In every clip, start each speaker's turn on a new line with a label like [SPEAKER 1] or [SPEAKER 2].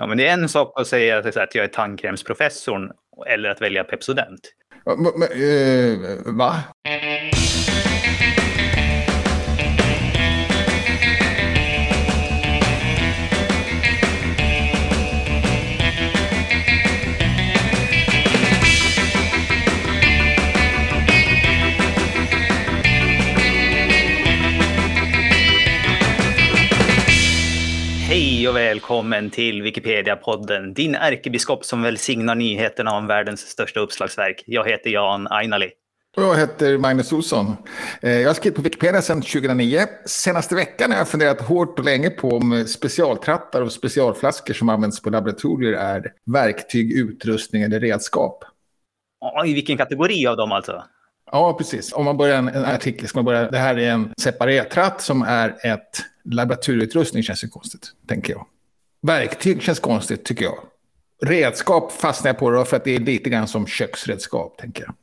[SPEAKER 1] Ja, men det är en sak att säga att jag är tandkrämsprofessorn eller att välja Pepsodent.
[SPEAKER 2] Men, men, eh, va?
[SPEAKER 1] Hej och välkommen till Wikipedia-podden, din ärkebiskop som välsignar nyheterna om världens största uppslagsverk. Jag heter Jan Ainali.
[SPEAKER 2] Och jag heter Magnus Olsson. Eh, Jag har skrivit på Wikipedia sedan 2009. Senaste veckan har jag funderat hårt och länge på om specialtrattar och specialflaskor som används på laboratorier är verktyg, utrustning eller redskap.
[SPEAKER 1] I vilken kategori av dem alltså?
[SPEAKER 2] Ja, precis. Om man börjar en, en artikel ska man börja, det här är en separetratt som är ett laboratorieutrustning känns ju konstigt, tänker jag. Verktyg känns konstigt, tycker jag. Redskap fastnar jag på då för att det är lite grann som köksredskap, tänker jag.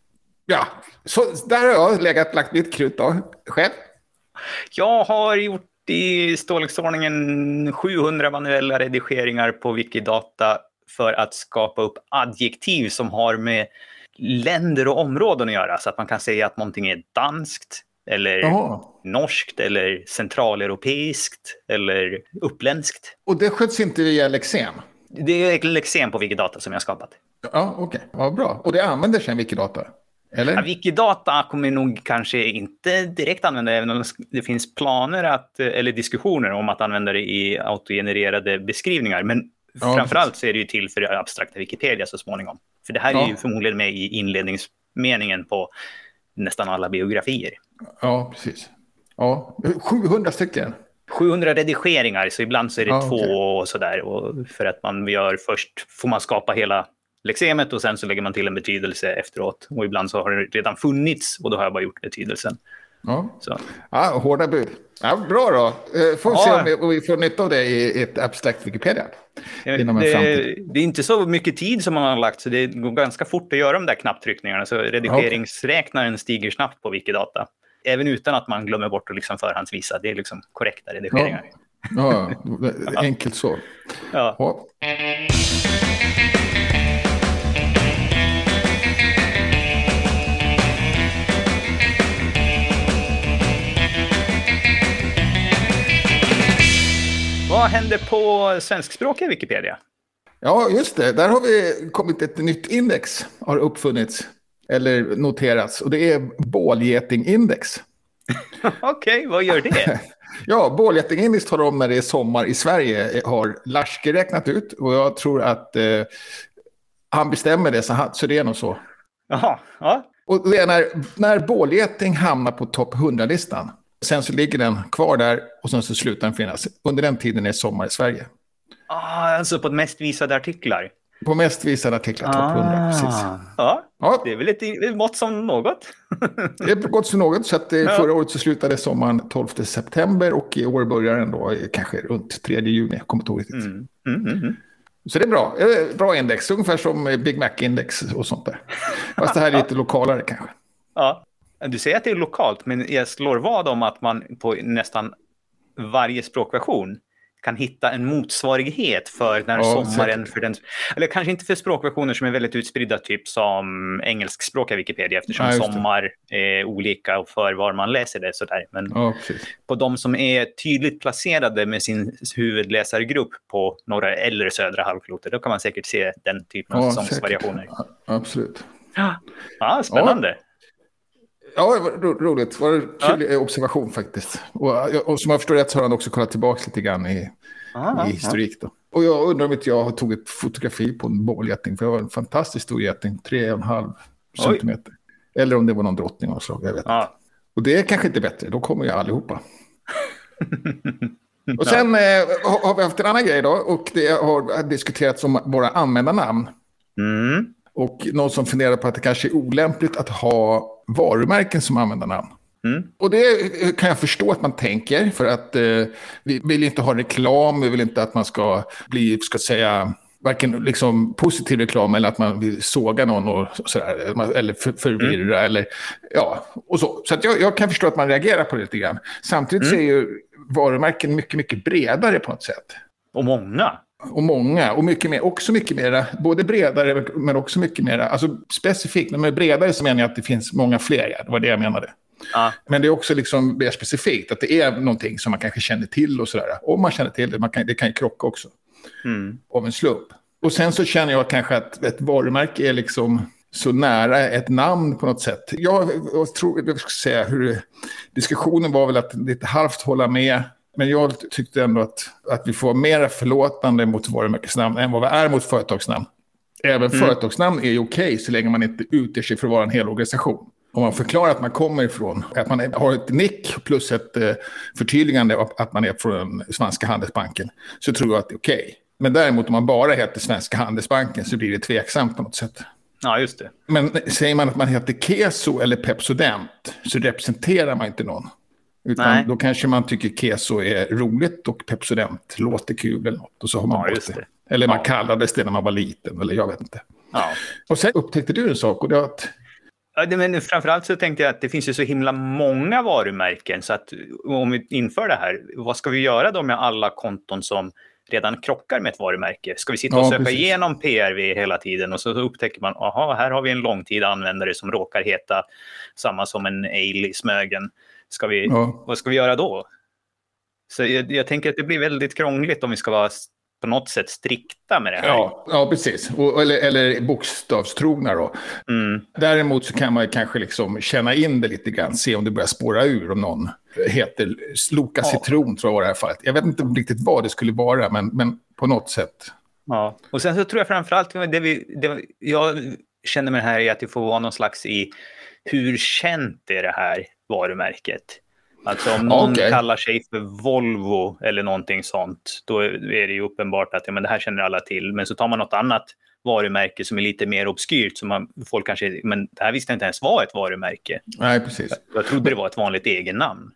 [SPEAKER 2] Ja, så där har jag legat, lagt mitt krut då. Själv?
[SPEAKER 1] Jag har gjort i storleksordningen 700 manuella redigeringar på Wikidata för att skapa upp adjektiv som har med länder och områden att göra. Så att man kan säga att någonting är danskt, eller
[SPEAKER 2] Jaha.
[SPEAKER 1] norskt, eller centraleuropeiskt, eller uppländskt.
[SPEAKER 2] Och det sköts inte via Lexem?
[SPEAKER 1] Det är Lexem på Wikidata som jag har skapat.
[SPEAKER 2] Ja, okej. Ja, bra. Och det använder sen Wikidata? Eller?
[SPEAKER 1] Ja, Wikidata kommer nog kanske inte direkt använda det, även om det finns planer att, eller diskussioner om att använda det i autogenererade beskrivningar. Men
[SPEAKER 2] Ja,
[SPEAKER 1] framförallt så är det ju till för abstrakta Wikipedia så småningom. För det här är
[SPEAKER 2] Ja.
[SPEAKER 1] ju förmodligen med i inledningsmeningen på nästan alla biografier.
[SPEAKER 2] Ja, precis. Ja, 700 stycken.
[SPEAKER 1] 700 redigeringar, så ibland så är det
[SPEAKER 2] Ja,
[SPEAKER 1] två
[SPEAKER 2] okej.
[SPEAKER 1] och sådär. Och för att man gör först, får man skapa hela lexemet och sen så lägger man till en betydelse efteråt. Och ibland så har det redan funnits och då har jag bara gjort betydelsen.
[SPEAKER 2] Ja.
[SPEAKER 1] Så.
[SPEAKER 2] Ja, hårda bud. Ja, bra då. Eh, Får vi
[SPEAKER 1] Ja.
[SPEAKER 2] se om vi, får nytta av det i ett abstrakt Wikipedia. En
[SPEAKER 1] det, det är inte så mycket tid som man har lagt, så det går ganska fort att göra de där knapptryckningarna. Så redigeringsräknaren stiger snabbt på Wikidata. Även utan att man glömmer bort att liksom förhandsvisa. Det är liksom korrekta redigeringar.
[SPEAKER 2] Ja, enkelt så.
[SPEAKER 1] Ja. Vad händer på svenskspråkiga Wikipedia?
[SPEAKER 2] ja, just det. Där har vi kommit ett nytt index. Har uppfunnits. Eller noterats. Och det är bålgetingindex.
[SPEAKER 1] Okej, vad gör det?
[SPEAKER 2] Ja, bålgetingindex talar om när det är sommar i Sverige. Har Larske räknat ut. Och jag tror att eh, han bestämmer det. Så, han, så det är nog så.
[SPEAKER 1] Jaha, ja.
[SPEAKER 2] Och det är när, när bålgeting hamnar på topp 100-listan. Sen så ligger den kvar där och sen så slutar den finnas. Under den tiden är det sommar i Sverige.
[SPEAKER 1] Ah, alltså på mest visade artiklar.
[SPEAKER 2] På mest visade artiklar topp 100. Precis.
[SPEAKER 1] Ja,
[SPEAKER 2] Ja,
[SPEAKER 1] det är väl ett, mått som något.
[SPEAKER 2] det är gott så något. Så att, eh,
[SPEAKER 1] Ja.
[SPEAKER 2] förra året så slutade sommaren 12 september och i år börjar den då eh, kanske runt 3 juni. Jag kommer inte ihåg riktigt.
[SPEAKER 1] Mm. Mm, mm, mm.
[SPEAKER 2] Så det är bra. Eh, Bra index, ungefär som Big Mac-index och sånt där. Fast det här är lite lokalare kanske.
[SPEAKER 1] Ja. Du säger att det är lokalt, men jag slår vad om att man på nästan varje språkversion kan hitta en motsvarighet för när
[SPEAKER 2] Ja,
[SPEAKER 1] sommaren för den... Eller kanske inte för språkversioner som är väldigt utspridda, typ som engelskspråkiga Wikipedia, eftersom
[SPEAKER 2] Ja,
[SPEAKER 1] sommar är olika och för var man läser det sådär. Men
[SPEAKER 2] precis.
[SPEAKER 1] på de som är tydligt placerade med sin huvudläsargrupp på norra eller södra halvklotet, då kan man säkert se den typen av
[SPEAKER 2] Ja,
[SPEAKER 1] säsongsvariationer.
[SPEAKER 2] absolut.
[SPEAKER 1] Ja, ja, spännande.
[SPEAKER 2] Ja, det var ro- roligt. Det var en kul eh, observation faktiskt. Och, och som jag förstår rätt så har han också kollat tillbaka lite grann i,
[SPEAKER 1] Ja,
[SPEAKER 2] i historik. Då. Och jag undrar om inte jag tog ett fotografi på en bålgeting. För det var en fantastiskt stor geting, tre och en halv
[SPEAKER 1] Oj.
[SPEAKER 2] centimeter. Eller om det var någon drottning av slag, jag vet inte.
[SPEAKER 1] Ja.
[SPEAKER 2] Och det är kanske inte bättre, då kommer ju allihopa. Och sen eh, har har vi haft en annan grej då. Och det har diskuterats om våra användarnamn.
[SPEAKER 1] Mm.
[SPEAKER 2] Och någon som funderar på att det kanske är olämpligt att ha varumärken som användarnamn.
[SPEAKER 1] Mm.
[SPEAKER 2] Och det kan jag förstå att man tänker. För att eh, vi vill inte ha reklam. Vi vill inte att man ska bli, ska säga, varken liksom positiv reklam eller att man vill såga någon och sådär. Eller för, förvirra eller ja, och så. Så att jag, jag kan förstå att man reagerar på det lite grann. Samtidigt så är ju varumärken mycket, mycket bredare på något sätt.
[SPEAKER 1] Och många.
[SPEAKER 2] Och många och mycket mer, också mycket mera, både bredare men också mycket mera, alltså specifikt, men med bredare så menar jag att det finns många fler, ja, det var det jag menade.
[SPEAKER 1] Ja.
[SPEAKER 2] Men det är också liksom mer specifikt, att det är någonting som man kanske känner till och sådär. Om man känner till det, man kan, det kan ju krocka också.
[SPEAKER 1] Mm.
[SPEAKER 2] Av en slump. Och sen så känner jag kanske att ett varumärke är liksom så nära ett namn på något sätt. Jag, jag tror, jag ska säga hur diskussionen var väl att lite halvt hålla med. Men jag tyckte ändå att, att vi får vara mer förlåtande mot varumärkesnamn än vad vi är mot företagsnamn. Även
[SPEAKER 1] Mm.
[SPEAKER 2] företagsnamn är ju okej så länge man inte utger sig för att vara en hel organisation. Om man förklarar att man kommer ifrån, att man har ett nick plus ett eh, förtydligande att man är från Svenska Handelsbanken, så tror jag att det är okej. Men däremot om man bara heter Svenska Handelsbanken så blir det tveksamt på något sätt.
[SPEAKER 1] ja, just det.
[SPEAKER 2] Men säger man att man heter Keso eller Pepsodent så representerar man inte någon. Utan
[SPEAKER 1] Nej.
[SPEAKER 2] då kanske man tycker Keso är roligt och Pepsodent låter kul eller något. Och så har man
[SPEAKER 1] Ja,
[SPEAKER 2] det.
[SPEAKER 1] det.
[SPEAKER 2] Eller man
[SPEAKER 1] Ja.
[SPEAKER 2] kallades det när man var liten, eller jag vet inte.
[SPEAKER 1] Ja.
[SPEAKER 2] Och sen upptäckte du en sak och det var att...
[SPEAKER 1] Ja, Men framförallt så tänkte jag att det finns ju så himla många varumärken så att om vi inför det här, vad ska vi göra då med alla konton som redan krockar med ett varumärke? Ska vi sitta och
[SPEAKER 2] Ja,
[SPEAKER 1] söka
[SPEAKER 2] precis.
[SPEAKER 1] igenom PRV hela tiden och så upptäcker man, aha, här har vi en långtida användare som råkar heta samma som en ale i Smögen. Ska vi,
[SPEAKER 2] Ja,
[SPEAKER 1] Vad ska vi göra då? Så jag, jag tänker att det blir väldigt krångligt om vi ska vara på något sätt strikta med det här.
[SPEAKER 2] ja, ja precis. Och, eller, eller bokstavstrogna då.
[SPEAKER 1] Mm.
[SPEAKER 2] Däremot så kan man kanske liksom känna in det lite grann, se om det börjar spåra ur om någon heter Loka
[SPEAKER 1] Ja.
[SPEAKER 2] Citron tror jag var det här fallet. Jag vet inte riktigt vad det skulle vara, men, men på något sätt.
[SPEAKER 1] Ja. Och sen så tror jag framförallt det, vi, det jag känner med det här är att det får vara någon slags i hur känt är det här varumärket? Alltså om någon
[SPEAKER 2] Okej.
[SPEAKER 1] kallar sig för Volvo eller någonting sånt, då är det ju uppenbart att ja, men det här känner alla till. Men så tar man något annat varumärke som är lite mer obskyrt, som man, folk kanske, men det här visste jag inte ens var ett varumärke.
[SPEAKER 2] Nej, precis.
[SPEAKER 1] Jag trodde det var ett vanligt egennamn.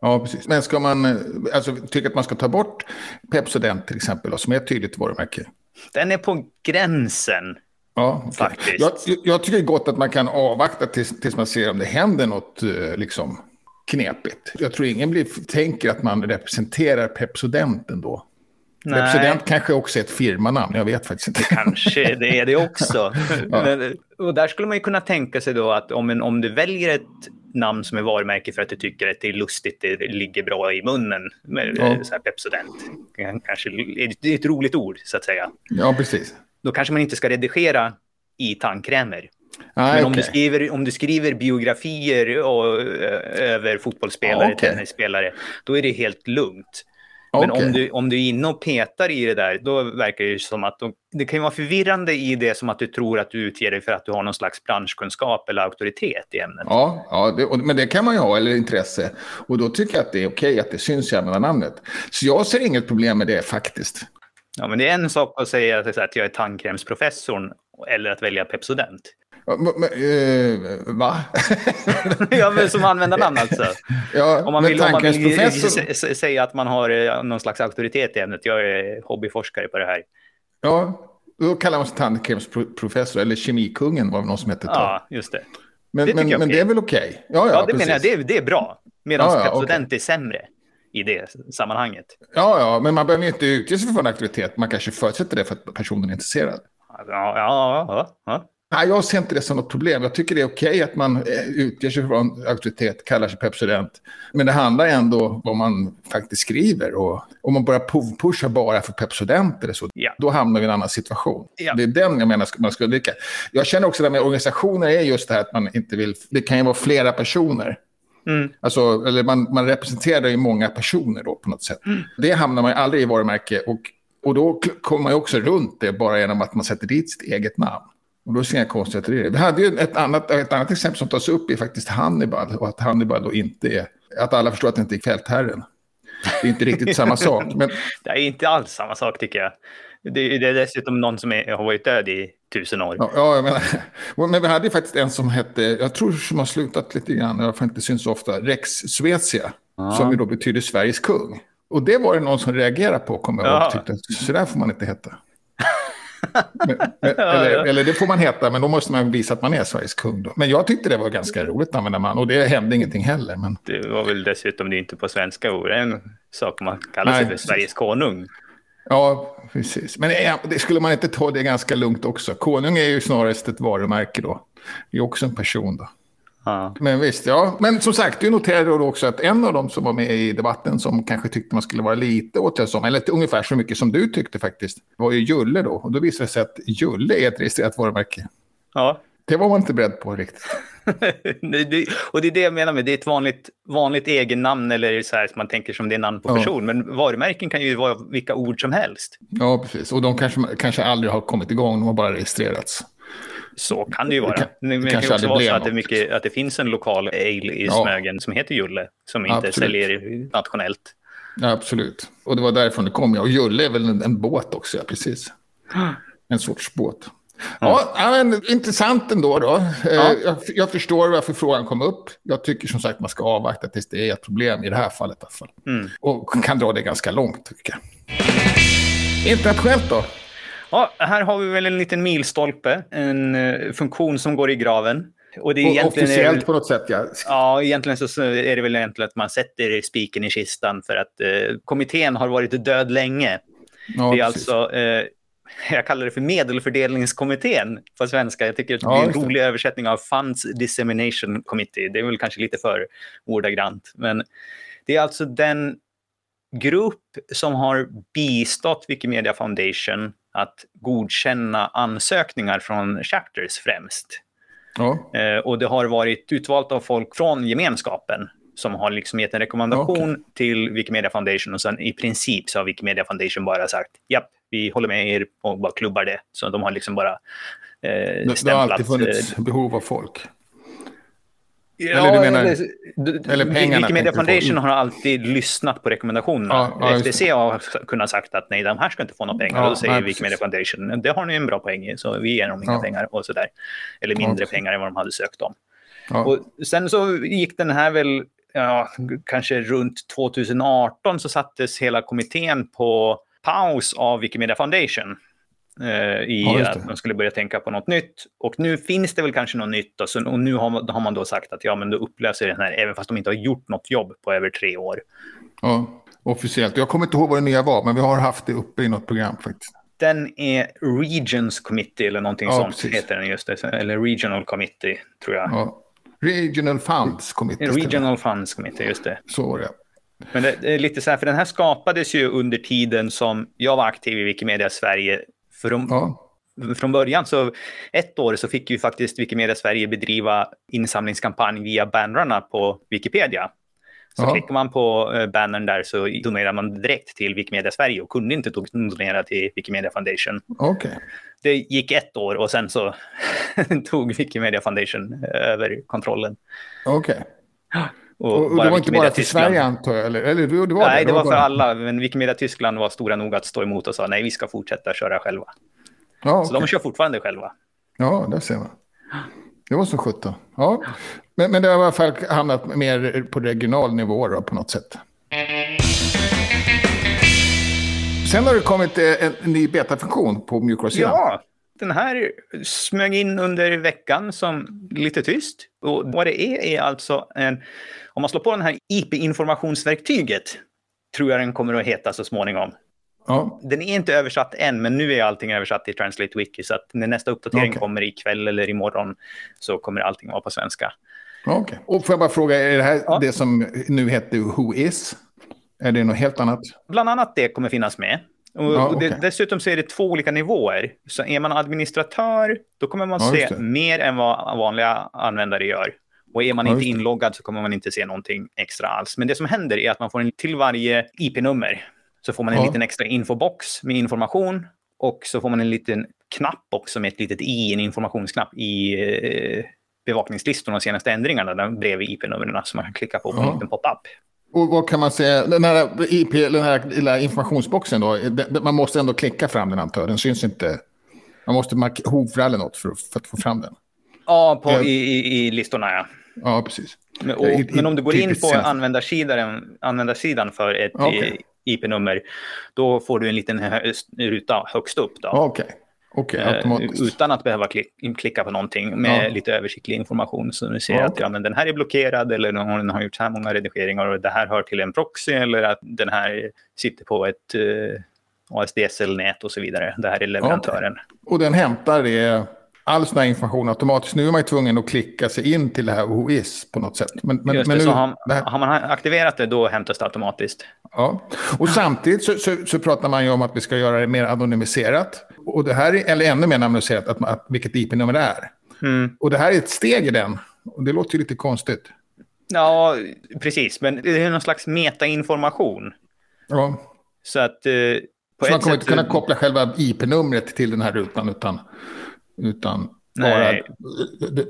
[SPEAKER 2] Ja, precis. Men ska man alltså, tycka att man ska ta bort Pepsodent till exempel, som är ett tydligt varumärke?
[SPEAKER 1] Den är på gränsen.
[SPEAKER 2] Ja, okej.
[SPEAKER 1] Faktiskt.
[SPEAKER 2] Jag, jag tycker gott att man kan avvakta tills, tills man ser om det händer något eh, liksom, knepigt. Jag tror ingen blir, tänker att man representerar Pepsodent ändå.
[SPEAKER 1] Nej.
[SPEAKER 2] Pepsodent kanske också är ett firmanamn, jag vet faktiskt inte.
[SPEAKER 1] Kanske det är det också.
[SPEAKER 2] Ja.
[SPEAKER 1] Men, och där skulle man ju kunna tänka sig då att om, en, om du väljer ett namn som är varumärke för att du tycker att det är lustigt, det ligger bra i munnen, med
[SPEAKER 2] Ja.
[SPEAKER 1] eh, så här Pepsodent, kanske, det är ett roligt ord så att säga.
[SPEAKER 2] Ja, precis.
[SPEAKER 1] Då kanske man inte ska redigera i tandkrämer.
[SPEAKER 2] Nej,
[SPEAKER 1] Men om, du skriver, om du skriver biografier och, eh, över fotbollsspelare,
[SPEAKER 2] Ja, okej.
[SPEAKER 1] tennisspelare, då är det helt lugnt. Men om, du, om du är inne och petar i det där, då verkar det som att de, det kan ju vara förvirrande i det som att du tror att du utger dig för att du har någon slags branschkunskap eller auktoritet i ämnet.
[SPEAKER 2] Ja, ja det, och, men det kan man ju ha, eller intresse. Och då tycker jag att det är okej att det syns i användarnamnet. Så jag ser inget problem med det faktiskt.
[SPEAKER 1] Ja, men det är en sak att säga att jag är tandkrämsprofessorn eller att välja Pepsodent.
[SPEAKER 2] Men, eh, va?
[SPEAKER 1] ja, men som användarnamn alltså.
[SPEAKER 2] ja,
[SPEAKER 1] Om man vill, om man vill säga att man har eh, någon slags auktoritet i ämnet. Jag är hobbyforskare på det här.
[SPEAKER 2] Ja, då kallar man sig tandkrämsprofessor, eller kemikungen var det någon som hette.
[SPEAKER 1] Ja, just det.
[SPEAKER 2] Men,
[SPEAKER 1] det
[SPEAKER 2] men, men det är väl okej? Ja, ja,
[SPEAKER 1] Ja, det menar jag.
[SPEAKER 2] precis.
[SPEAKER 1] Det är, det är bra. Medan
[SPEAKER 2] Ja, ja,
[SPEAKER 1] Pepsodent är sämre i det sammanhanget.
[SPEAKER 2] Ja, ja, men man behöver ju inte utge sig för en aktivitet. Man kanske förutsätter det för att personen är intresserad.
[SPEAKER 1] Ja, ja, ja, ja.
[SPEAKER 2] Nej, jag ser inte det som något problem. Jag tycker det är okej att man eh, utger sig för en auktoritet, kallar sig Pepsodent. Men det handlar ändå om vad man faktiskt skriver. Och om man börjar pusha bara för Pepsodent eller så,
[SPEAKER 1] Ja.
[SPEAKER 2] då hamnar vi i en annan situation.
[SPEAKER 1] Ja.
[SPEAKER 2] Det är den jag menar man ska undvika. Jag känner också det med organisationer är just det här att man inte vill... Det kan ju vara flera personer.
[SPEAKER 1] Mm.
[SPEAKER 2] Alltså, eller man, man representerar ju många personer då på något sätt. Det hamnar man ju aldrig i varumärke. Och, och då kommer man ju också runt det bara genom att man sätter dit sitt eget namn. Och då ser jag konstigheter i det. Vi hade ju ett annat, ett annat exempel som tas upp är faktiskt Hannibal. Och att Hannibal då inte är... Att alla förstår att det inte är fältherren. Det är inte riktigt samma sak. Men
[SPEAKER 1] Det är inte alls samma sak tycker jag. Det, det är dessutom någon som är, har varit död i tusen år.
[SPEAKER 2] Ja, ja, jag menar, men vi hade faktiskt en som hette, jag tror som har slutat lite grann, i alla fall inte syns så ofta, Rex Svezia, som ju då betyder Sveriges kung. Och det var det någon som reagerade på, kommer jag ihåg,
[SPEAKER 1] Ja.
[SPEAKER 2] tyckte att så där får man inte heta. Men, men, eller,
[SPEAKER 1] ja.
[SPEAKER 2] eller det får man heta, men då måste man visa att man är Sveriges kung. Då. Men jag tyckte det var ganska roligt att använda man, och det hände ingenting heller. Men,
[SPEAKER 1] Det var väl dessutom det är inte på svenska ord. En sak man kallar sig för. Sveriges konung.
[SPEAKER 2] Ja, precis. Men det skulle man inte ta det ganska lugnt också? Konung är ju snarast ett varumärke då. Det är också en person då. Ja. Men visst, ja. Men som sagt, du noterade då också att en av dem som var med i debatten som kanske tyckte man skulle vara lite återhållsam, eller ungefär så mycket som du tyckte faktiskt, var ju Julle då. Och då visade det sig att Julle är ett registrerat varumärke.
[SPEAKER 1] Ja.
[SPEAKER 2] Det var man inte beredd på riktigt.
[SPEAKER 1] och det är det jag menar med det är ett vanligt, vanligt egennamn eller så här som man tänker som det är namn på ja. person. Men varumärken kan ju vara vilka ord som helst.
[SPEAKER 2] Ja, precis. Och de kanske, kanske aldrig har kommit igång, de har bara registrerats.
[SPEAKER 1] Så kan det ju vara. Det, det kan också vara så att det, mycket, att det, finns en lokal ale i ja. Smögen som heter Julle, som inte Absolut. säljer nationellt.
[SPEAKER 2] Ja, absolut. Och det var därifrån det kom. Ja. Och Julle är väl en, en båt också, ja, precis. En sorts båt. Ja, men, intressant ändå. Då. Eh, ja. Jag, jag, förstår varför frågan kom upp. Jag tycker som sagt man ska avvakta tills det är ett problem, i det här fallet i alla fall. Mm. Och kan dra det ganska långt, tycker jag. Internationellt då?
[SPEAKER 1] Ja, här har vi väl en liten milstolpe, en uh, funktion som går i graven.
[SPEAKER 2] Och det är egentligen officiellt på något sätt, ja.
[SPEAKER 1] Ja, egentligen så är det väl egentligen att man sätter spiken i kistan för att uh, kommittén har varit död länge. Ja, det är precis. alltså uh, jag kallar det för medelfördelningskommittén på svenska. Jag tycker att det är en rolig översättning av Funds Dissemination Committee. Det är väl kanske lite för ordagrant. Men det är alltså den grupp som har bistått Wikimedia Foundation att godkänna ansökningar från chapters främst. Ja. Eh, och det har varit utvalt av folk från gemenskapen som har liksom gett en rekommendation okay. till Wikimedia Foundation och sen i princip så har Wikimedia Foundation bara sagt japp, vi håller med er och bara klubbar det. Så de har liksom bara
[SPEAKER 2] eh, stämplat. Det har alltid funnits eh, behov av folk.
[SPEAKER 1] Ja, eller du menar, det, eller pengarna. Wikimedia Foundation har alltid lyssnat på rekommendationerna. Ja, ja, FTC har kunnat sagt att nej, de här ska inte få några pengar. Ja, och då säger nej, Wikimedia precis. Foundation, det har ni en bra poäng i, så vi ger dem inga pengar och sådär. Eller mindre pengar än vad de hade sökt om. Och sen så gick den här väl, ja, kanske runt 2018 så sattes hela kommittén på paus av Wikimedia Foundation. Eh, I ja, att man skulle börja tänka på något nytt. Och nu finns det väl kanske något nytt. Och, så, och nu har man, har man, då sagt att ja, men då upplöser den här, även fast de inte har gjort något jobb på över tre år.
[SPEAKER 2] Ja, officiellt. Jag kommer inte ihåg vad det nya var, men vi har haft det uppe i något program faktiskt.
[SPEAKER 1] Den är Regions Committee eller någonting ja, sånt precis. heter den just det. Eller Regional Committee tror jag. Ja.
[SPEAKER 2] Regional Funds Committee.
[SPEAKER 1] Regional Funds Committee, just det.
[SPEAKER 2] Så var det.
[SPEAKER 1] Men det, det, är lite så här, för den här skapades ju under tiden som jag var aktiv i Wikimedia Sverige. De, ja. Från början, så ett år så fick ju faktiskt Wikimedia Sverige bedriva insamlingskampanj via bannrarna på Wikipedia. Så ja. klickar man på uh, bannern där så donerar man direkt till Wikimedia Sverige och kunde inte donera till Wikimedia Foundation.
[SPEAKER 2] Okay.
[SPEAKER 1] Det gick ett år och sen så tog Wikimedia Foundation över kontrollen.
[SPEAKER 2] Okej. Okay. Och, och, och det var inte bara till Sverige antar jag? Eller, eller, det var
[SPEAKER 1] nej,
[SPEAKER 2] det,
[SPEAKER 1] det var, var för alla. Men Wikimedia Tyskland var stora nog att stå emot och sa nej, vi ska fortsätta köra själva. Ja, okay. Så de kör fortfarande själva.
[SPEAKER 2] Ja, det ser man. Det var så sjutton. Ja. Men, men det har i alla fall hamnat mer på regional nivå då, på något sätt. Sen har det kommit eh, en ny betafunktion på mjukvarusidan.
[SPEAKER 1] Ja, den här smög in under veckan som lite tyst. Och vad det är är alltså en... Om man slår på den här IP-informationsverktyget tror jag den kommer att heta så småningom. Ja. Den är inte översatt än, men nu är allting översatt i Translate Wiki. Så att när nästa uppdatering okay. kommer ikväll eller imorgon så kommer allting vara på svenska.
[SPEAKER 2] Okay. Och får jag bara fråga, är det här ja. det som nu heter Who Is? Är det något helt annat?
[SPEAKER 1] Bland annat det kommer finnas med. Och, ja, okay. det, dessutom så är det två olika nivåer. Så är man administratör, då kommer man ja, se mer än vad vanliga användare gör. Och är man ja, inte inloggad så kommer man inte se någonting extra alls. Men det som händer är att man får en till varje IP-nummer. Så får man en liten extra infobox med information. Och så får man en liten knapp också med ett litet i, en informationsknapp i eh, bevakningslistorna de senaste ändringarna där bredvid IP-numren som man kan klicka på på en liten pop-up.
[SPEAKER 2] Och vad kan man säga, den här, IP, den här lilla informationsboxen då, man måste ändå klicka fram den antar Den syns inte. Man måste hovra eller något för, för, att få fram den.
[SPEAKER 1] Ja, på, i, i, i listorna ja.
[SPEAKER 2] Ja, precis.
[SPEAKER 1] Men, och, I, men om du går in på användarsidan, användarsidan för ett okay. IP-nummer, då får du en liten ruta högst upp.
[SPEAKER 2] Okej. Okay. Okay,
[SPEAKER 1] eh, utan att behöva klicka på någonting med ja. lite översiktlig information. Så du ser ja, att ja, men den här är blockerad eller den har gjort så här många redigeringar och det här hör till en proxy eller att den här sitter på ett uh, ASDSL-nät och så vidare. Det här är leverantören.
[SPEAKER 2] Och den hämtar det, all sån här information automatiskt. Nu är man ju tvungen att klicka sig in till det här OIS på något sätt. Men, men,
[SPEAKER 1] Just
[SPEAKER 2] men
[SPEAKER 1] det,
[SPEAKER 2] nu,
[SPEAKER 1] så har,
[SPEAKER 2] det
[SPEAKER 1] har man aktiverat det, då hämtas det automatiskt.
[SPEAKER 2] Ja, och samtidigt så, så, så pratar man ju om att vi ska göra det mer anonymiserat. Och det här är, eller ännu mer anonymiserat, att, att, vilket IP-nummer det är.
[SPEAKER 1] Mm.
[SPEAKER 2] Och det här är ett steg i den. Och det låter ju lite konstigt.
[SPEAKER 1] Ja, precis. Men det är någon slags metainformation.
[SPEAKER 2] Ja,
[SPEAKER 1] Så att... Eh,
[SPEAKER 2] så man kommer
[SPEAKER 1] sätt,
[SPEAKER 2] inte kunna koppla själva IP-numret till den här rutan, utan, utan bara
[SPEAKER 1] Nej.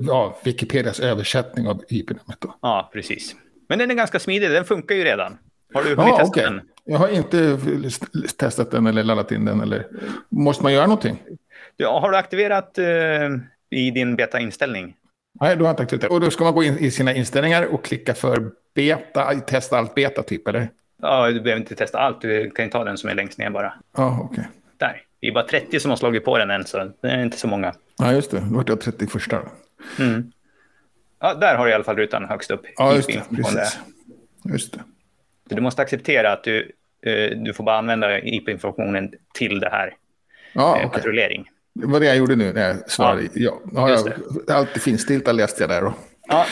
[SPEAKER 2] ja, Wikipedias översättning av IP-numret. Då.
[SPEAKER 1] Ja, precis. Men den är ganska smidig. Den funkar ju redan. Har du hunnit
[SPEAKER 2] Ja,
[SPEAKER 1] testa
[SPEAKER 2] okej.
[SPEAKER 1] den?
[SPEAKER 2] Jag har inte testat den eller laddat in den. Eller... Måste man göra någonting?
[SPEAKER 1] Du, har du aktiverat eh, i din beta-inställning?
[SPEAKER 2] Nej, då har inte aktiverat det. Och då ska man gå in i sina inställningar och klicka för beta, testa allt beta typ, eller?
[SPEAKER 1] Ja, du behöver inte testa allt. Du kan ju ta den som är längst ner bara.
[SPEAKER 2] Ja, okej.
[SPEAKER 1] Där. Vi är bara 30 som har slagit på den än, så det är inte så många.
[SPEAKER 2] Ja, just det. Då vart jag 31 då.
[SPEAKER 1] Mm. Ja, där har du i alla fall rutan högst upp.
[SPEAKER 2] Ja, just det. Precis. Just det.
[SPEAKER 1] Så Du måste acceptera att du, eh, du får bara använda IP-informationen till det här.
[SPEAKER 2] Ja,
[SPEAKER 1] eh,
[SPEAKER 2] okej.
[SPEAKER 1] patrullering.
[SPEAKER 2] Det var det jag gjorde nu när jag svarade. Ja, ja.
[SPEAKER 1] Just
[SPEAKER 2] ja allt är finstilta läste jag där. Och,
[SPEAKER 1] Ja,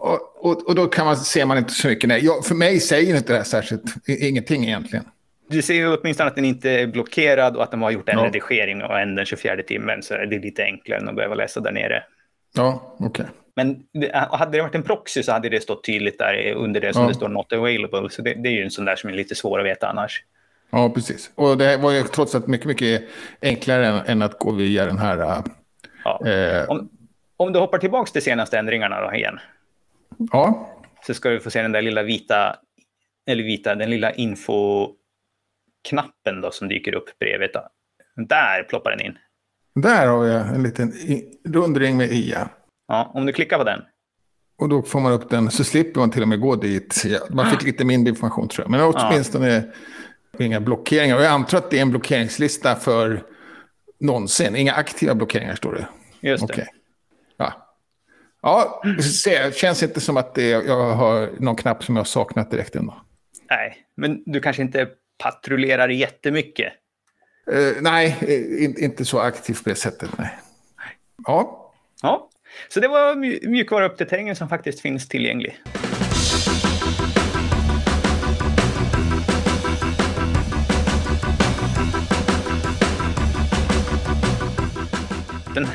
[SPEAKER 2] och, och, och då kan man, ser man inte så mycket. Nej. Ja, för mig säger inte det här särskilt ingenting egentligen.
[SPEAKER 1] Du ser ju åtminstone att den inte är blockerad och att de har gjort en
[SPEAKER 2] Ja.
[SPEAKER 1] redigering och en den 24 timmen. Så det är lite enklare än att behöva läsa där nere.
[SPEAKER 2] Ja, okej.
[SPEAKER 1] Men det, hade det varit en proxy så hade det stått tydligt där under det som
[SPEAKER 2] Ja.
[SPEAKER 1] det står not available. Så det, det är ju en sån där som är lite svår att veta annars.
[SPEAKER 2] Ja, precis. Och det var ju trots allt mycket, mycket enklare än, än att gå via den här...
[SPEAKER 1] Ja.
[SPEAKER 2] Eh,
[SPEAKER 1] Om, om du hoppar tillbaka till senaste ändringarna då igen.
[SPEAKER 2] ja,
[SPEAKER 1] Så ska du få se den där lilla vita, eller vita, den lilla infoknappen då som dyker upp bredvid. Då. Där ploppar den in.
[SPEAKER 2] där har jag en liten rundring med IA.
[SPEAKER 1] Ja, om du klickar på den.
[SPEAKER 2] Och då får man upp den, så slipper man till och med gå dit. Ja, Man fick lite mindre information tror jag. Men åtminstone inga blockeringar. Och jag antar att det är en blockeringslista för någonsin. Inga aktiva blockeringar står det.
[SPEAKER 1] Just det.
[SPEAKER 2] Okej. Ja. Ja, se, känns inte som att det, jag har någon knapp som jag har saknat direkt ändå.
[SPEAKER 1] Nej, men du kanske inte patrullerar jättemycket.
[SPEAKER 2] Eh, nej, eh, in, inte så aktivt på det sättet. Nej. Ja,
[SPEAKER 1] Ja, så det var mj- mjukvaruuppdateringen som faktiskt finns tillgänglig. Den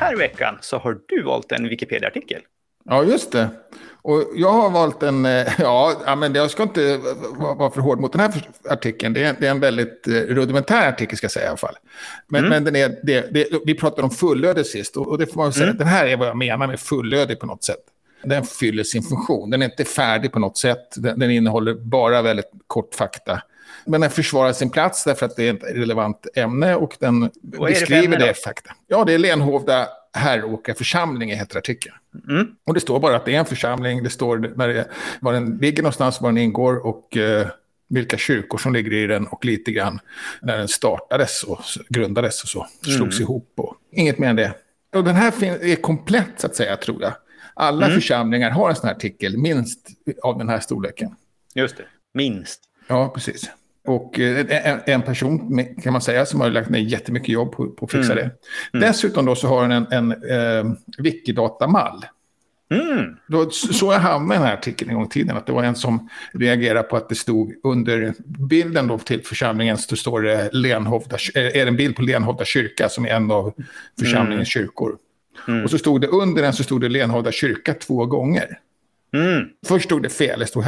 [SPEAKER 1] här veckan så har du valt en Wikipedia-artikel.
[SPEAKER 2] ja just det. Och jag har valt en, eh, ja, men jag ska inte vara för hård mot den här artikeln. Det är, det är en väldigt eh, rudimentär artikel ska jag säga i alla fall. Men, men den är, det, det, vi pratade om fullödig sist och, och det får man säga, den här är vad jag menar med fullödig på något sätt. Den fyller sin funktion, den är inte färdig på något sätt, den, den innehåller bara väldigt kort fakta. Men den försvarar sin plats därför att det är ett relevant ämne och den
[SPEAKER 1] det för
[SPEAKER 2] beskriver
[SPEAKER 1] då?
[SPEAKER 2] det fakta. Ja, det är Lenhovda Herråka församling heter artikeln.
[SPEAKER 1] Mm.
[SPEAKER 2] Och det står bara att det är en församling, det står när det, var den ligger någonstans, var den ingår och eh, vilka kyrkor som ligger i den och lite grann när den startades och grundades och så, slogs ihop. Och, inget mer än det. Och den här är komplett så att säga, tror jag. Alla församlingar har en sån här artikel, minst av den här storleken.
[SPEAKER 1] Just det, minst.
[SPEAKER 2] Ja, precis. Och eh, en, en person kan man säga som har lagt ner jättemycket jobb på, på att fixa det. Dessutom då så har den en, en eh, Wikidata-mall.
[SPEAKER 1] Mm.
[SPEAKER 2] Då, så jag hamnade i den här artikeln en gång i tiden. Att det var en som reagerade på att det stod under bilden då till församlingen så står det Lenhovda, eh, är en bild på Lenhovda kyrka som är en av församlingens kyrkor. Och så stod det under den så stod det Lenhovda kyrka två gånger.
[SPEAKER 1] Mm.
[SPEAKER 2] Först stod det fel, det stod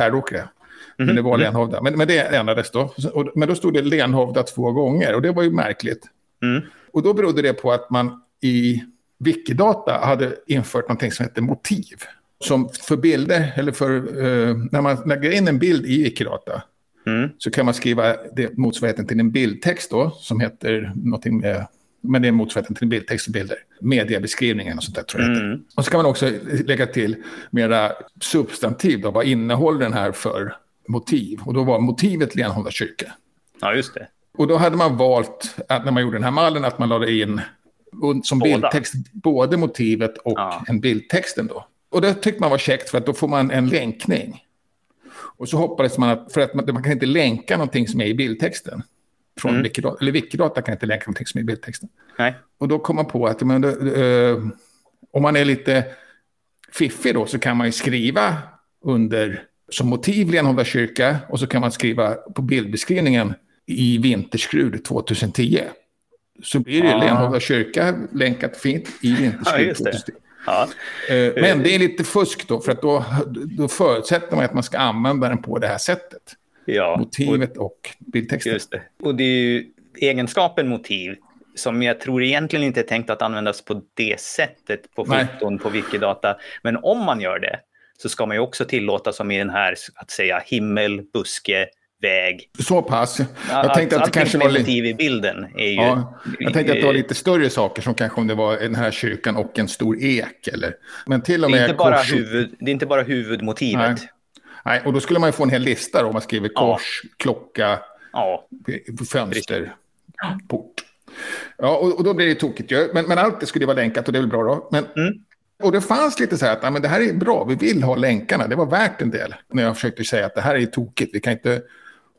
[SPEAKER 2] Härråkra. Men det var Lenhovda. Men, men det ändrades då. Och, men då stod det Lenhovda två gånger och det var ju märkligt.
[SPEAKER 1] Mm.
[SPEAKER 2] Och då berodde det på att man i Wikidata hade infört någonting som heter motiv. Som för bilder, eller för eh, när man lägger in en bild i Wikidata
[SPEAKER 1] Mm.
[SPEAKER 2] så kan man skriva det, motsvarigheten till en bildtext då, som heter någonting med, men det är motsvarigheten till bildtext och bilder. Mediebeskrivningen och sånt där tror jag.
[SPEAKER 1] Mm.
[SPEAKER 2] Och så kan man också lägga till mera substantiv då, vad innehåller den här för motiv? Och då var motivet Lenhovda kyrka.
[SPEAKER 1] Ja, just det.
[SPEAKER 2] Och då hade man valt, att när man gjorde den här mallen, att man lade in som
[SPEAKER 1] Båda.
[SPEAKER 2] bildtext både motivet och
[SPEAKER 1] Ja.
[SPEAKER 2] en bildtexten då. Och det tyckte man var käckt för att då får man en länkning. Och så hoppades man att, för att man, man kan inte länka någonting som är i bildtexten. från
[SPEAKER 1] Mm.
[SPEAKER 2] Wikidata. Eller Wikidata kan inte länka någonting som är bildtexten.
[SPEAKER 1] Nej.
[SPEAKER 2] Och då kom man på att men, eh, om man är lite fiffig då så kan man ju skriva under som motiv Lenhovda kyrka och så kan man skriva på bildbeskrivningen i Vinterskrud 2010. Så blir det
[SPEAKER 1] Ah.
[SPEAKER 2] Lenhovda kyrka länkat fint i
[SPEAKER 1] Ja,
[SPEAKER 2] Vinterskrud
[SPEAKER 1] det.
[SPEAKER 2] 2010.
[SPEAKER 1] Ja.
[SPEAKER 2] Eh, Men det är lite fusk då, för att då, då förutsätter man att man ska använda den på det här sättet.
[SPEAKER 1] ja.
[SPEAKER 2] Motivet och bildtexten.
[SPEAKER 1] Just det. Och det är ju egenskapen motiv som jag tror egentligen inte är tänkt att användas på det sättet på
[SPEAKER 2] Nej.
[SPEAKER 1] foton på Wikidata. Men om man gör det så ska man ju också tillåta som i den här att säga himmel, buske, väg.
[SPEAKER 2] Så pass. Jag
[SPEAKER 1] Att-
[SPEAKER 2] tänkte att det kanske var lite...
[SPEAKER 1] i bilden är ju...
[SPEAKER 2] Ja, jag tänkte att det var lite större saker som kanske om det var den här kyrkan och en stor ek. Eller, men till och
[SPEAKER 1] det, är
[SPEAKER 2] med
[SPEAKER 1] inte bara
[SPEAKER 2] kors...
[SPEAKER 1] huvud, det är inte bara huvudmotivet.
[SPEAKER 2] Nej. Nej, och då skulle man ju få en hel lista då, om man skriver
[SPEAKER 1] Ja.
[SPEAKER 2] kors, klocka,
[SPEAKER 1] Ja,
[SPEAKER 2] fönster, port. Ja, och, och då blir det tokigt ju. Men, men allt det skulle ju vara länkat och det är väl bra då. Men,
[SPEAKER 1] Mm.
[SPEAKER 2] Och det fanns lite så här att ja, men det här är bra, vi vill ha länkarna, det var värt en del. När jag försökte säga att det här är tokigt, vi kan inte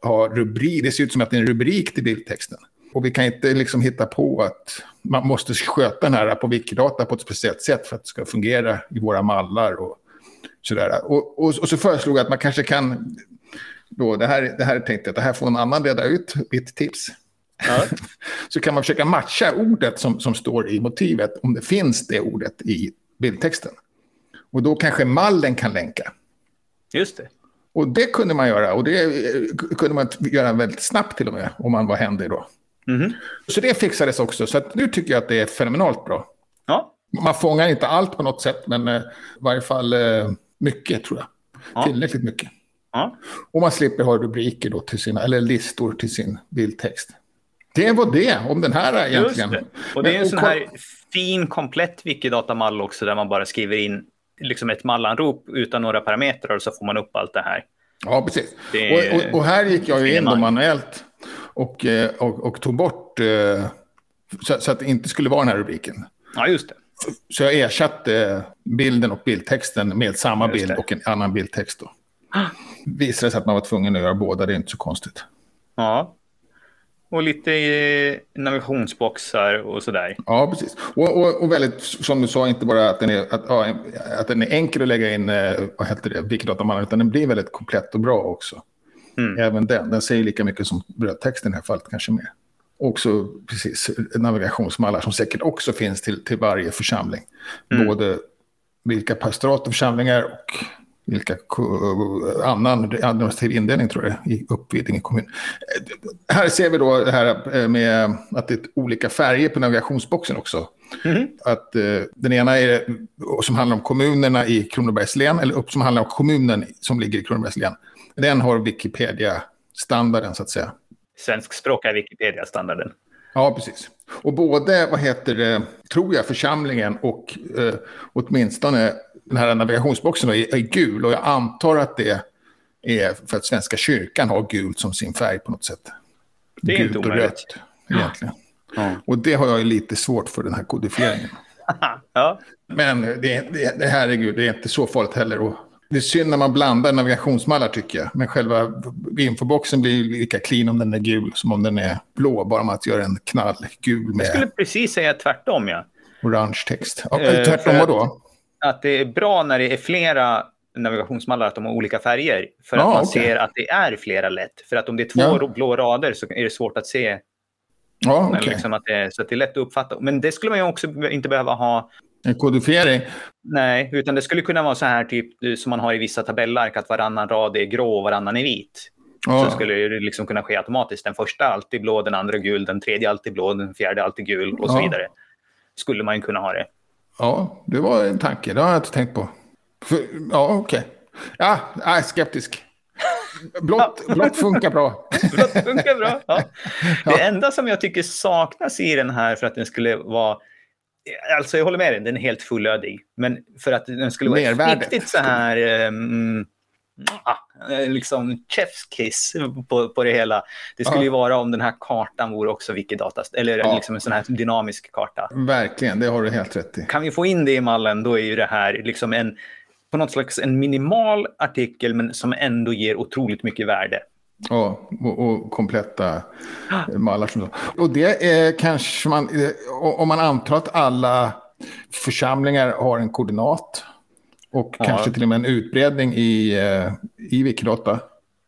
[SPEAKER 2] ha rubrik, det ser ut som att det är en rubrik till bildtexten. Och vi kan inte liksom hitta på att man måste sköta den här på Wikidata på ett speciellt sätt för att det ska fungera i våra mallar och sådär. Och, och, och så föreslog jag att man kanske kan, då, det här, det här tänkte jag det här får en annan reda ut, mitt tips.
[SPEAKER 1] ja.
[SPEAKER 2] Så kan man försöka matcha ordet som, som står i motivet, om det finns det ordet i bildtexten. Och då kanske mallen kan länka.
[SPEAKER 1] just det.
[SPEAKER 2] Och det kunde man göra, och det eh, kunde man göra väldigt snabbt till och med, om man var händig då.
[SPEAKER 1] Mhm.
[SPEAKER 2] Så det fixades också, så att nu tycker jag att det är fenomenalt bra.
[SPEAKER 1] Ja,
[SPEAKER 2] Man fångar inte allt på något sätt, men eh, i varje fall eh, mycket tror jag.
[SPEAKER 1] Ja.
[SPEAKER 2] Tillräckligt mycket.
[SPEAKER 1] ja.
[SPEAKER 2] Och man slipper ha rubriker då till sina, eller listor till sin bildtext. Det var det om den här
[SPEAKER 1] Just
[SPEAKER 2] egentligen.
[SPEAKER 1] det. Och det är en sån här fin, komplett Wikidata-mall också där man bara skriver in liksom ett mallanrop utan några parametrar och så får man upp allt det här.
[SPEAKER 2] Ja, precis.
[SPEAKER 1] Det
[SPEAKER 2] Och, och, och här gick jag ju in manuellt och, eh, och, och tog bort eh, så, så att det inte skulle vara den här rubriken.
[SPEAKER 1] Ja, just det.
[SPEAKER 2] Så jag ersatte bilden och bildtexten med samma
[SPEAKER 1] Just
[SPEAKER 2] bild
[SPEAKER 1] det.
[SPEAKER 2] och en annan bildtext. Då. Visade sig att man var tvungen att göra båda, det är inte så konstigt.
[SPEAKER 1] Ja. Och lite eh, navigationsboxar och sådär.
[SPEAKER 2] Ja, precis. Och, och, och väldigt, som du sa, inte bara att den är, att, ja, att den är enkel att lägga in, eh, vad heter det, Wikidatamallen, utan den blir väldigt komplett och bra också.
[SPEAKER 1] Mm.
[SPEAKER 2] Även den, den säger lika mycket som brödtexten i det här fallet, kanske mer. Också precis navigationsmallar som säkert också finns till, till varje församling.
[SPEAKER 1] Mm.
[SPEAKER 2] Både vilka pastorat och församlingar och vilka annan administrativ indelning tror jag i Uppvidinge kommun. Här ser vi då det här eh, med att det är olika färger på navigationsboxen också.
[SPEAKER 1] Mhm.
[SPEAKER 2] Att eh, den ena är som handlar om kommunerna i Kronobergs län, eller upp som handlar om kommunen som ligger i Kronobergs län. Den har Wikipedia-standarden så att säga.
[SPEAKER 1] Svenskspråkiga Wikipedia-standarden.
[SPEAKER 2] Ja, precis. Och både, vad heter det, tror jag, församlingen och eh, åtminstone den här navigationsboxen då är, är gul. Och jag antar att det är för att Svenska kyrkan har gult som sin färg på något sätt.
[SPEAKER 1] Det är
[SPEAKER 2] gult
[SPEAKER 1] inte
[SPEAKER 2] och
[SPEAKER 1] omöjligt.
[SPEAKER 2] rött, egentligen.
[SPEAKER 1] Ja.
[SPEAKER 2] Och det har jag ju lite svårt för, den här kodifieringen.
[SPEAKER 1] ja.
[SPEAKER 2] Men det, det, det herregud, det är inte så farligt heller. Och det är synd när man blandar navigationsmallar tycker jag. Men själva infoboxen blir lika clean om den är gul som om den är blå. Bara man att göra en knallgul med
[SPEAKER 1] Jag skulle precis säga tvärtom, ja.
[SPEAKER 2] orange text. Ja,
[SPEAKER 1] Eh,
[SPEAKER 2] tvärtom
[SPEAKER 1] för
[SPEAKER 2] vad då?
[SPEAKER 1] Att det är bra när det är flera navigationsmallar att de har olika färger. För att
[SPEAKER 2] Ja,
[SPEAKER 1] man
[SPEAKER 2] okej.
[SPEAKER 1] ser att det är flera lätt. För att om det är två
[SPEAKER 2] Ja.
[SPEAKER 1] blå rader så är det svårt att se. Men
[SPEAKER 2] okej.
[SPEAKER 1] Liksom att det, så att det är lätt att uppfatta. Men det skulle man ju också inte behöva ha.
[SPEAKER 2] En kodifiering.
[SPEAKER 1] Nej, utan det skulle kunna vara så här typ eh, som man har i vissa tabellark att varannan rad är grå och varannan är vit.
[SPEAKER 2] Ja,
[SPEAKER 1] Så skulle det liksom kunna ske automatiskt. Den första alltid blå, den andra gul, den tredje alltid blå, den fjärde alltid gul och så vidare. Skulle man ju kunna ha det.
[SPEAKER 2] Ja, det var en tanke. Det har jag inte tänkt på. För, ja, okej. Ja, jag är skeptisk. Blått, blått funkar bra.
[SPEAKER 1] Det funkar bra. Ja. Det enda som jag tycker saknas i den här för att den skulle vara... Alltså jag håller med dig, den är helt fullödig. Men för att den skulle vara
[SPEAKER 2] Mervärdet.
[SPEAKER 1] riktigt så här... Um, liksom chef's kiss på, på det hela. Det skulle
[SPEAKER 2] Ja.
[SPEAKER 1] ju vara om den här kartan vore också Wikidata, eller
[SPEAKER 2] Ja.
[SPEAKER 1] liksom en sån här dynamisk karta.
[SPEAKER 2] Verkligen, det har du helt rätt i.
[SPEAKER 1] Kan vi få in det i mallen, då är ju det här liksom en, på något slags en minimal artikel, men som ändå ger otroligt mycket värde.
[SPEAKER 2] Ja, och, och kompletta mallar. Som och det är kanske man, om man antar att alla församlingar har en koordinat och ja. kanske till och med en utbredning i, eh, i Wikidata.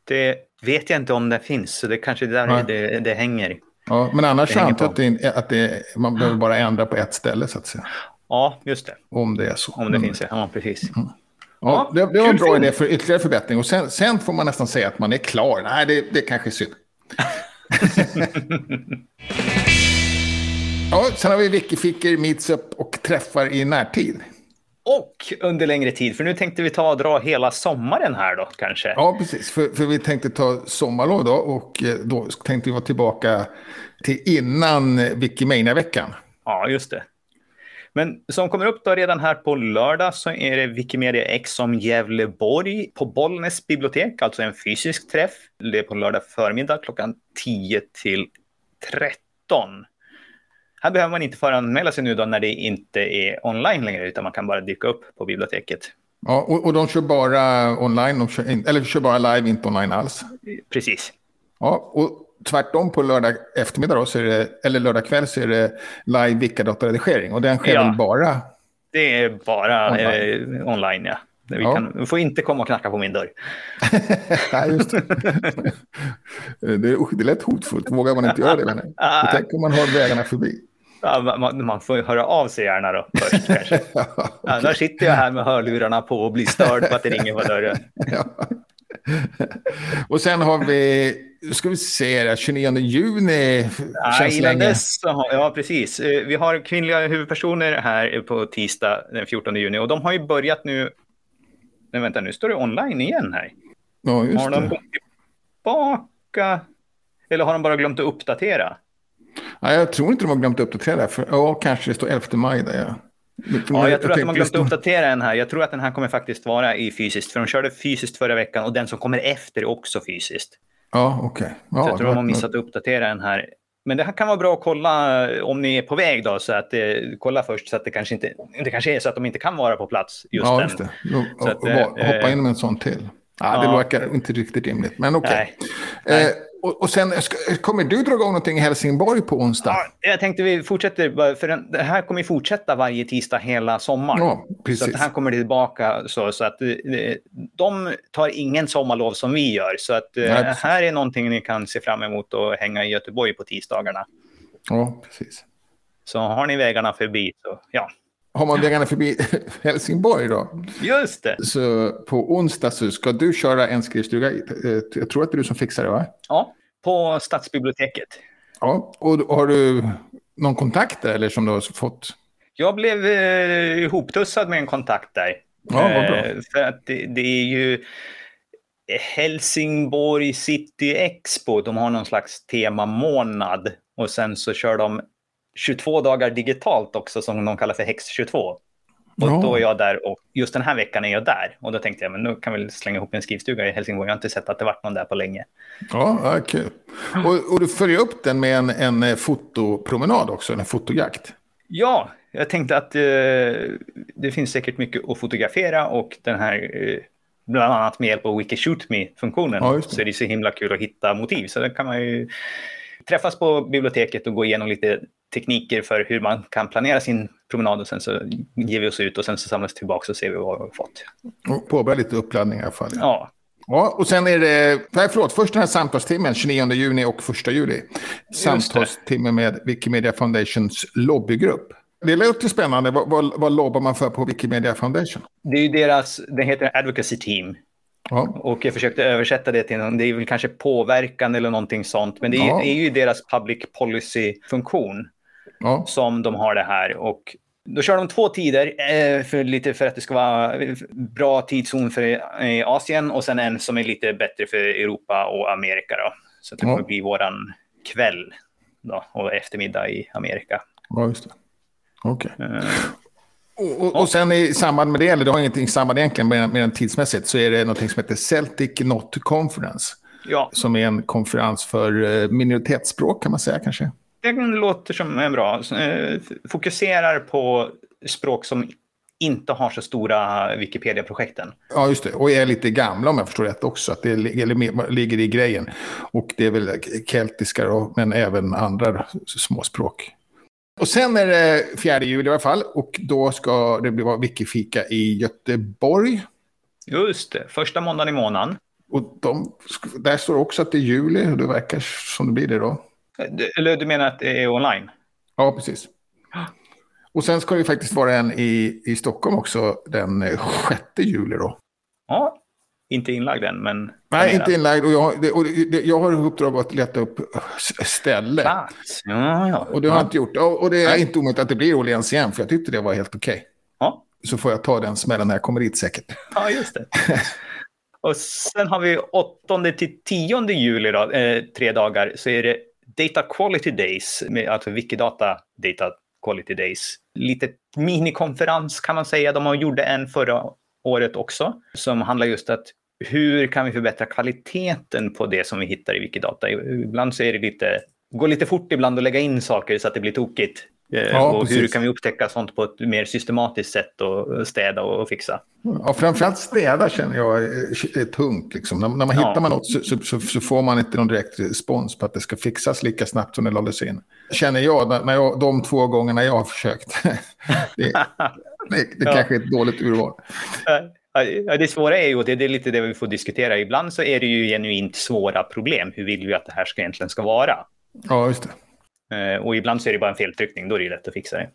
[SPEAKER 1] Det vet jag inte om det finns, så det kanske är där det, det hänger.
[SPEAKER 2] Ja, men annars antar jag att, att det, man behöver bara ändra på ett ställe så att säga.
[SPEAKER 1] Ja, just det.
[SPEAKER 2] Om det är så.
[SPEAKER 1] Om det mm. finns, ja precis. Mm.
[SPEAKER 2] Ja, det, det var en bra idé för ytterligare förbättring. Och sen, sen, får man nästan säga att man är klar. Nej, det, det kanske är synd. ja, sen har vi Wikificker, Meetsup och träffar i närtid.
[SPEAKER 1] Och under längre tid, för nu tänkte vi ta och dra hela sommaren här då kanske.
[SPEAKER 2] Ja, precis. För, för vi tänkte ta sommarlov då och eh, då tänkte vi vara tillbaka till innan Wikimania-veckan.
[SPEAKER 1] Ja, just det. Men som kommer upp då redan här på lördag så är det Wikimedia X om Gävleborg på Bollnäs bibliotek, alltså en fysisk träff. Det är på lördag förmiddag klockan 10 till 13. Här behöver man inte föranmäla sig nu då när det inte är online längre, utan man kan bara dyka upp på biblioteket.
[SPEAKER 2] Ja, och, och de kör bara online, de kör in, eller kör bara live, inte online alls.
[SPEAKER 1] Precis.
[SPEAKER 2] Ja, och tvärtom på lördag eftermiddag då, så är det, eller lördag kväll så är det live Wikidata-redigering. Och den sker ja. väl bara?
[SPEAKER 1] Det är bara online, eh, online ja. Vi, ja. kan, vi får inte komma och knacka på min dörr.
[SPEAKER 2] Nej, just det. det, är, det är lätt hotfullt. Vågar man inte göra det? Men tänk om man har vägarna förbi.
[SPEAKER 1] Ja, man, man, får höra av sig gärna då först kanske. ja, okay. Annars sitter jag här med hörlurarna på och blir störd på att det ringer på dörren. ja.
[SPEAKER 2] Och sen har vi, ska vi se, 29 juni.
[SPEAKER 1] Känns ja, länge. Dess, ja, precis. Eh, vi har kvinnliga huvudpersoner här på tisdag den 14 juni och de har ju börjat nu. Nej, vänta, nu står det online igen här.
[SPEAKER 2] Ja, just
[SPEAKER 1] har de gått tillbaka? Eller har de bara glömt att uppdatera?
[SPEAKER 2] Ja, jag tror inte de har glömt att uppdatera. För, ja, kanske det står 11 maj där. Ja.
[SPEAKER 1] Ja, jag tror att de har glömt att uppdatera den här. Jag tror att den här kommer faktiskt vara i fysiskt. För de körde fysiskt förra veckan och den som kommer efter är också fysiskt.
[SPEAKER 2] Ja, okej. Okay. Ja,
[SPEAKER 1] så jag tror de har missat att uppdatera den här. Men det här kan vara bra att kolla om ni är på väg då. Så att, eh, kolla först så att det kanske inte det kanske är så att de inte kan vara på plats just
[SPEAKER 2] ja, just det. Så att, eh, hoppa in med en sån till. Ja, det verkar inte riktigt rimligt, men okej. Okay. Eh, och, och sen, kommer du dra igång någonting i Helsingborg på onsdag?
[SPEAKER 1] Ja, jag tänkte vi fortsätter, för den, det här kommer fortsätta varje tisdag hela sommaren. Ja, precis. Så att här kommer det tillbaka så, så att eh, de tar ingen sommarlov som vi gör. Så att eh, Nej, här är någonting ni kan se fram emot och hänga i Göteborg på tisdagarna.
[SPEAKER 2] Ja, precis.
[SPEAKER 1] Så har ni vägarna förbi så ja,
[SPEAKER 2] har man vägarna förbi Helsingborg då.
[SPEAKER 1] Just det.
[SPEAKER 2] Så på onsdag så ska du köra en skrivstuga. Jag tror att det är du som fixar det va?
[SPEAKER 1] Ja, på Stadsbiblioteket.
[SPEAKER 2] Ja, och har du någon kontakt där eller som du har fått?
[SPEAKER 1] Jag blev eh, ihoptussad med en kontakt där.
[SPEAKER 2] Ja, vad bra. Eh,
[SPEAKER 1] för att det, det är ju Helsingborg City Expo. De har någon slags temamånad och sen så kör de 22 dagar digitalt också som de kallar för Hex 22. Och ja. då är jag där och just den här veckan är jag där. Och då tänkte jag, men nu kan vi slänga ihop en skrivstuga i Helsingborg. Jag har inte sett att det varit någon där på länge.
[SPEAKER 2] Ja, kul. Och, och du följer upp den med en, en eh, fotopromenad också, en fotojakt.
[SPEAKER 1] Ja, jag tänkte att eh, det finns säkert mycket att fotografera och den här, eh, bland annat med hjälp av Wikishootme-funktionen, ja, så är det så himla kul att hitta motiv. Så det kan man ju träffas på biblioteket och gå igenom lite tekniker för hur man kan planera sin promenad och sen så ger vi oss ut och sen så samlas vi tillbaka och ser vi vad vi har fått.
[SPEAKER 2] Och påbörja lite uppladdning i alla fall.
[SPEAKER 1] Ja.
[SPEAKER 2] Ja, och sen är det, nej förlåt, först den här samtalstimmen 29 juni och 1 juli. Samtalstimme med Wikimedia Foundations lobbygrupp. Det låter spännande. Vad, vad, vad lobbar man för på Wikimedia Foundation?
[SPEAKER 1] Det är ju deras, det heter Advocacy Team. Ja. Och jag försökte översätta det till någon, det är väl kanske påverkan eller någonting sånt. Men det är, ja. är ju deras public policy-funktion ja. som de har det här. Och då kör de två tider, eh, för, lite för att det ska vara bra tidszon för eh, Asien och sen en som är lite bättre för Europa och Amerika. Då. Så det kommer ja. bli våran kväll då, och eftermiddag i Amerika.
[SPEAKER 2] Ja, just det. Okej. Okay. Uh, eh. och, och, och, sen i samband med det, eller det har ingenting samband egentligen med, med den tidsmässigt, så är det något som heter Celtic Not Conference.
[SPEAKER 1] Ja.
[SPEAKER 2] Som är en konferens för minoritetsspråk kan man säga kanske
[SPEAKER 1] det låter som en bra. Eh, fokuserar på språk som inte har så stora Wikipedia-projekten.
[SPEAKER 2] Ja, just det. Och är lite gamla om jag förstår rätt också. Att det ligger i grejen. Och det är väl keltiska då, men även andra småspråk. Och sen är det 4 juli i alla fall. Och då ska det bli Wikifika i Göteborg.
[SPEAKER 1] Just det, första måndagen i månaden.
[SPEAKER 2] Och de, där står också att det är juli och det verkar som det blir det då.
[SPEAKER 1] Eller du menar att det är online?
[SPEAKER 2] Ja, precis. Och sen ska det faktiskt vara en i, i Stockholm också den 6 juli då.
[SPEAKER 1] Ja, inte inlagd än, men...
[SPEAKER 2] Nej, inte inlagd. Och jag, det, och det, jag har uppdrag att leta upp ställe.
[SPEAKER 1] Plats. Ja, ja.
[SPEAKER 2] Och det har jag inte gjort. Och, det är Nej. inte omöjligt att det blir Åhléns igen, för jag tyckte det var helt okej. Okay.
[SPEAKER 1] Ja.
[SPEAKER 2] Så får jag ta den smällen när jag kommer dit säkert.
[SPEAKER 1] Ja, just det. och sen har vi 8 till 10 juli, då, eh, tre dagar, så är det Data Quality Days, alltså Wikidata Data Quality Days. Lite minikonferens kan man säga. De gjorde en förra året också som handlar just att hur kan vi förbättra kvaliteten på det som vi hittar i Wikidata? Ibland så är det lite, går lite fort ibland att lägga in saker så att det blir tokigt. Eh, ja, och precis. hur kan vi upptäcka sånt på ett mer systematiskt sätt och städa och fixa?
[SPEAKER 2] Ja, framförallt städa känner jag är tungt. Liksom. När, när man ja. hittar man något så, så, så, får man inte någon direkt respons på att det ska fixas lika snabbt som det lades in. Känner jag, när jag de två gångerna jag har försökt. det, det, det ja. kanske är ett dåligt urval.
[SPEAKER 1] Ja, det svåra är ju, och det är lite det vi får diskutera, ibland så är det ju genuint svåra problem. Hur vill vi att det här ska egentligen ska vara?
[SPEAKER 2] Ja, just det.
[SPEAKER 1] Eh, och ibland så är det bara en feltryckning, då är det lätt att fixa det.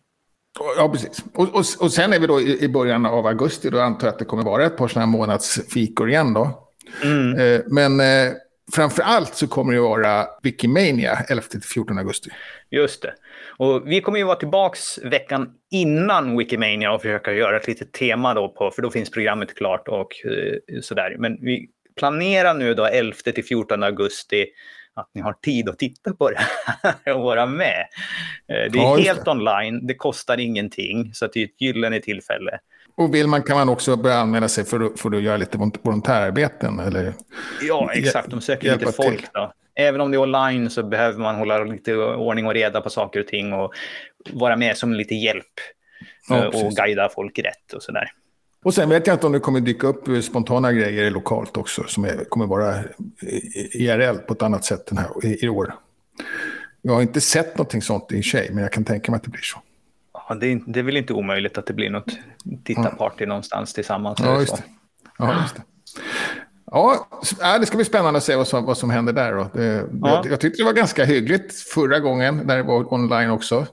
[SPEAKER 2] Ja, precis. Och, och, och sen är vi då i, i början av augusti, då antar jag att det kommer vara ett par sådana här månadsfikor igen då. Mm. Eh, men eh, framför allt så kommer det vara Wikimania 11-14 augusti.
[SPEAKER 1] Just det. Och vi kommer ju vara tillbaks veckan innan Wikimania och försöka göra ett litet tema då på, för då finns programmet klart och sådär. Men vi planerar nu då 11-14 augusti att ni har tid att titta på det här och vara med. Eh, det är ja, helt det. online, det kostar ingenting, så det är ett gyllene tillfälle.
[SPEAKER 2] Och vill man kan man också börja anmäla sig för, för att göra lite volontärarbeten? Eller
[SPEAKER 1] ja, exakt. De söker lite folk. Då. Även om det är online så behöver man hålla lite ordning och reda på saker och ting och vara med som lite hjälp ja, eh, och guida folk rätt och sådär.
[SPEAKER 2] Och sen vet jag inte om det kommer dyka upp spontana grejer lokalt också som är, kommer vara IRL på ett annat sätt den här, i, i år. Jag har inte sett någonting sånt i sig, men jag kan tänka mig att det blir så.
[SPEAKER 1] Ja, det, är, det är väl inte omöjligt att det blir något tittarparty ja. någonstans tillsammans.
[SPEAKER 2] Ja, just det. Ja, just det. Ja, det ska bli spännande att se vad som, vad som händer där. Då. Det, ja. jag, jag tyckte det var ganska hyggligt förra gången när det var online också.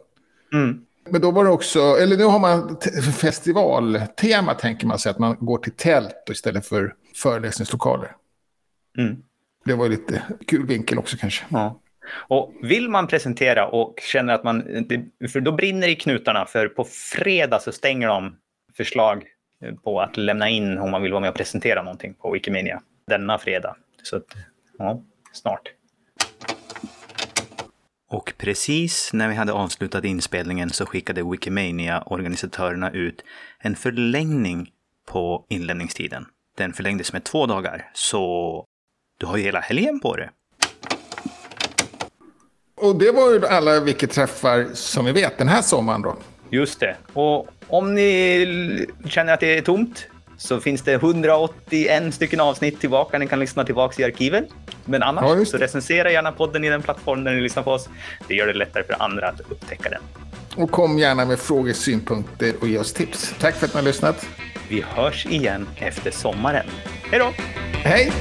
[SPEAKER 2] Mm. Men då var det också, eller nu har man festivaltema tänker man sig, att man går till tält istället för föreläsningslokaler. Mm. Det var lite kul vinkel också kanske.
[SPEAKER 1] Ja. Och vill man presentera och känner att man, för då brinner i knutarna, för på fredag så stänger de förslag på att lämna in om man vill vara med och presentera någonting på Wikimedia denna fredag. Så att, ja, snart. Och precis när vi hade avslutat inspelningen så skickade Wikimania-organisatörerna ut en förlängning på inlämningstiden. Den förlängdes med två dagar, så du har ju hela helgen på det.
[SPEAKER 2] Och det var ju alla Wiki-träffar som vi vet den här sommaren då.
[SPEAKER 1] Just det. Och om ni känner att det är tomt så finns det 181 stycken avsnitt tillbaka. Ni kan lyssna tillbaka i arkiven. Men annars ja, så recensera gärna podden i den plattform där ni lyssnar på oss. Det gör det lättare för andra att upptäcka den.
[SPEAKER 2] Och kom gärna med frågor, synpunkter och ge oss tips. Tack för att ni har lyssnat.
[SPEAKER 1] Vi hörs igen efter sommaren. Hej då!
[SPEAKER 2] Hej!